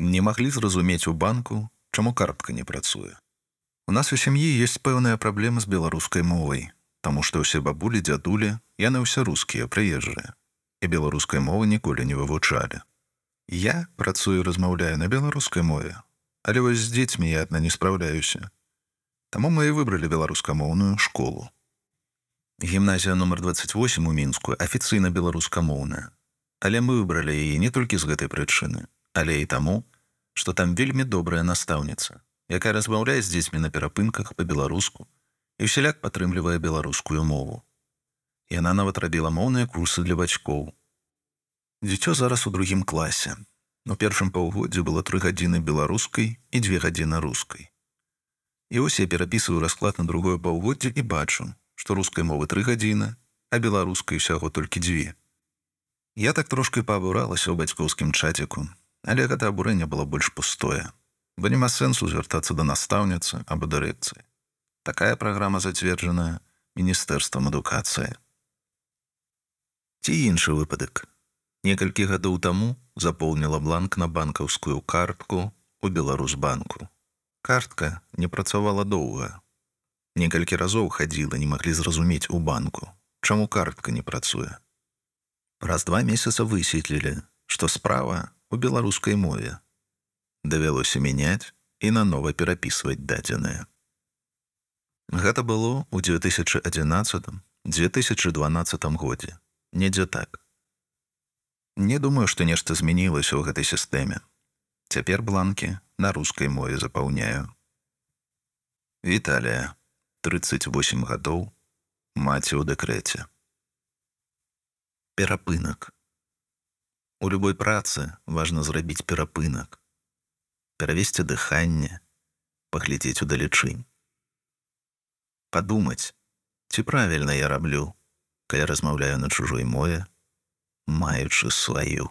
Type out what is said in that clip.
Не маглі зразумець у банку, чаму картка не працуе. У нас у сям'і ёсць пэўная праблема з беларускай мовай, таму што ўсе бабулі дзядулі яны ўсе рускія прыезжыя і беларускай мовы ніколі не вывучалі. Я працую размаўляю на беларускай мове, але вось з дзецьмі я адна не спраўляюся. Таму мы і выбралі беларускамоўную школу. Гімназія нумар 28 у мінску афіцыйна беларускамоўная. Але мы выбралі яе не толькі з гэтай прычыны, але і таму, што там вельмі добрая настаўніца, якая размаўляе з дзецьмі на перапынках па-беларуску і ўсяляк падтрымлівае беларускую мову. Яна нават рабіла моўныя курсы для бацькоў. Дзіцё зараз у другім класе. У першым паўгоддзі было тры гадзіны беларускай і дзве гадзіны рускай. І ось я перапісваю расклад на другое паўгоддзе і бачу, што рускай мовы тры гадзіны, а беларускай усяго толькі дзве. Я так трошки паабуралася ў бацькоўскім чаціку, але гэта абурэнне было больш пустое, бо няма сэнсу звяртацца да настаўніцы або дырэкцыі. Такая праграма зацверджаная міністэрствам адукацыі. Ці іншы выпадак. Некалькі гадоў таму запоўніла бланк на банкаўскую картку у Беларусбанку. Картка не працавала доўга, некалькі разоў хадзіла не маглі зразумець у банку чаму картка не працуе праз два месяца высветлілі што справа у беларускай мове. Давялося мяняць і нанова перапісваць дадзеныя гэта было ў 2011 2012 годзе. Недзе так. Не думаю што нешта змянілася ў гэтай сістэме цяпер бланкі на рускай мове запаўняю Віталія 38 гадоў маці ў дэкрэце. Перапынак. У любой працы важна зрабіць перапынак, перавесці дыханне, паглядзець удалечынь. Падумаць, ці правільна я раблю, калі размаўляю на чужой мове, маючы сваю.